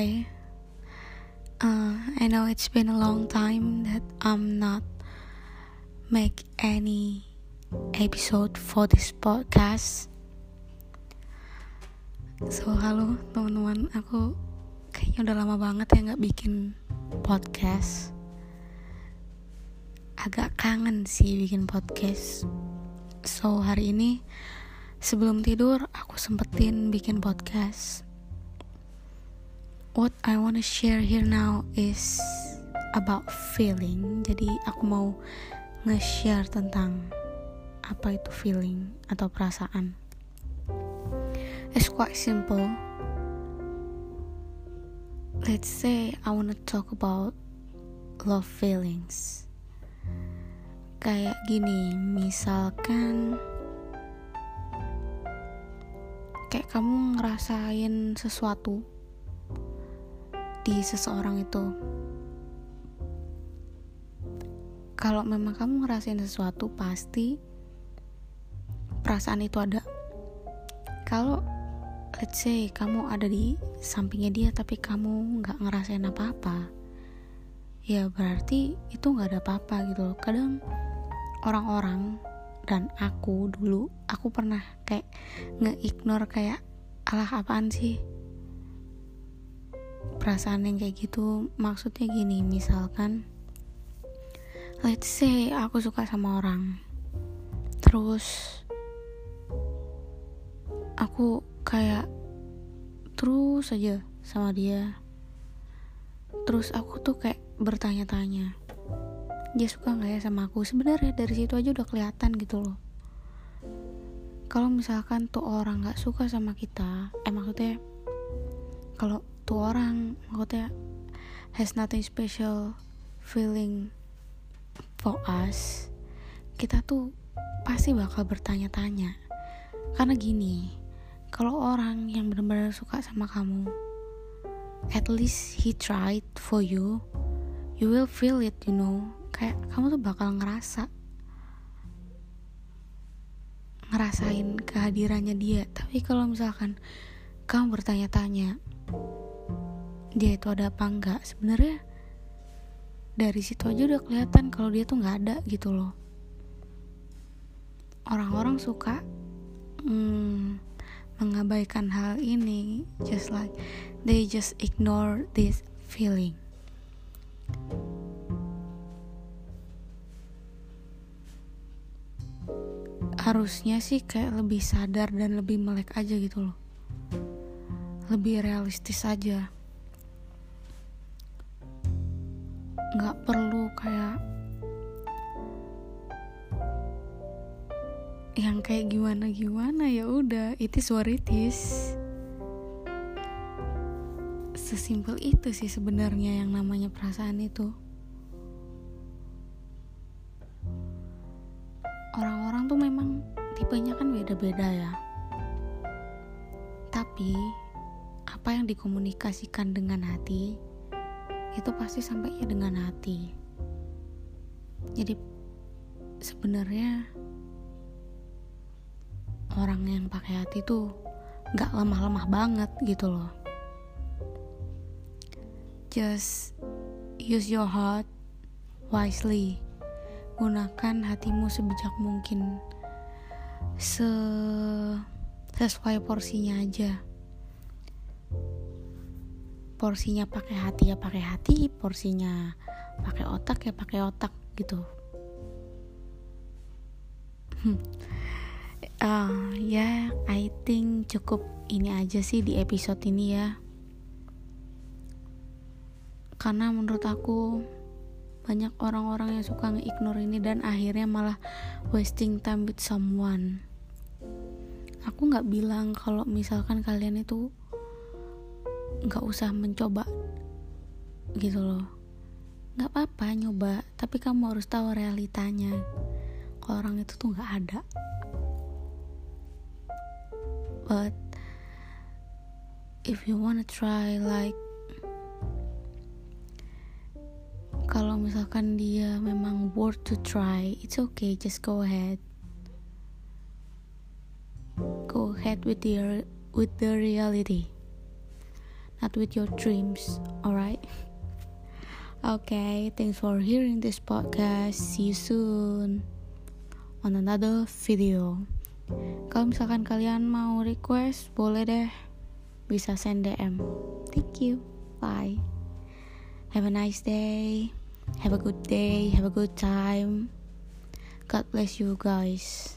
Hi. Uh, I know it's been a long time that I'm not make any episode for this podcast. So halo teman-teman, aku kayaknya udah lama banget ya nggak bikin podcast. Agak kangen sih bikin podcast. So hari ini sebelum tidur aku sempetin bikin podcast what I wanna share here now is about feeling. Jadi aku mau nge-share tentang apa itu feeling atau perasaan. It's quite simple. Let's say I wanna talk about love feelings. Kayak gini, misalkan kayak kamu ngerasain sesuatu di seseorang itu. Kalau memang kamu ngerasain sesuatu pasti perasaan itu ada. Kalau let's say kamu ada di sampingnya dia tapi kamu nggak ngerasain apa-apa ya berarti itu nggak ada apa-apa gitu loh. Kadang orang-orang dan aku dulu aku pernah kayak nge-ignore kayak alah apaan sih perasaan yang kayak gitu maksudnya gini misalkan let's say aku suka sama orang terus aku kayak terus aja sama dia terus aku tuh kayak bertanya-tanya dia suka nggak ya sama aku? Sebenarnya dari situ aja udah kelihatan gitu loh. Kalau misalkan tuh orang nggak suka sama kita eh maksudnya kalau satu orang maksudnya has nothing special feeling for us kita tuh pasti bakal bertanya-tanya. Karena gini kalau orang yang benar-benar suka sama kamu at least he tried for you you will feel it you know. Kayak kamu tuh bakal ngerasa ngerasain kehadirannya dia. Tapi kalau misalkan kamu bertanya-tanya dia itu ada apa enggak? Sebenarnya dari situ aja udah kelihatan kalau dia tuh nggak ada gitu loh. Orang-orang suka hmm, mengabaikan hal ini just like they just ignore this feeling. Harusnya sih kayak lebih sadar dan lebih melek aja gitu loh. Lebih realistis aja nggak perlu kayak yang kayak gimana gimana ya udah itu is what it is. Sesimpel itu sih sebenarnya yang namanya perasaan itu. Orang-orang tuh memang tipenya kan beda-beda ya. Tapi apa yang dikomunikasikan dengan hati itu pasti sampainya dengan hati. Jadi sebenarnya orang yang pakai hati tuh nggak lemah-lemah banget gitu loh. Just use your heart wisely. Gunakan hatimu sebijak mungkin. Se sesuai porsinya aja porsinya pakai hati ya pakai hati porsinya pakai otak ya pakai otak gitu. Uh, ya yeah, I think cukup ini aja sih di episode ini ya. Karena menurut aku banyak orang-orang yang suka nge-ignore ini dan akhirnya malah wasting time with someone. Aku nggak bilang kalau misalkan kalian itu nggak usah mencoba gitu loh. Nggak apa-apa nyoba tapi kamu harus tahu realitanya. Kalau orang itu tuh nggak ada. But if you wanna try like kalau misalkan dia memang worth to try it's okay just go ahead. Go ahead with the with the reality not with your dreams alright? Okay thanks for hearing this podcast. See you soon on another video. Kalau misalkan kalian mau request boleh deh. Bisa send DM thank you. Bye. Have a nice day. Have a good day. Have a good time. God bless you guys.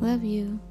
Love you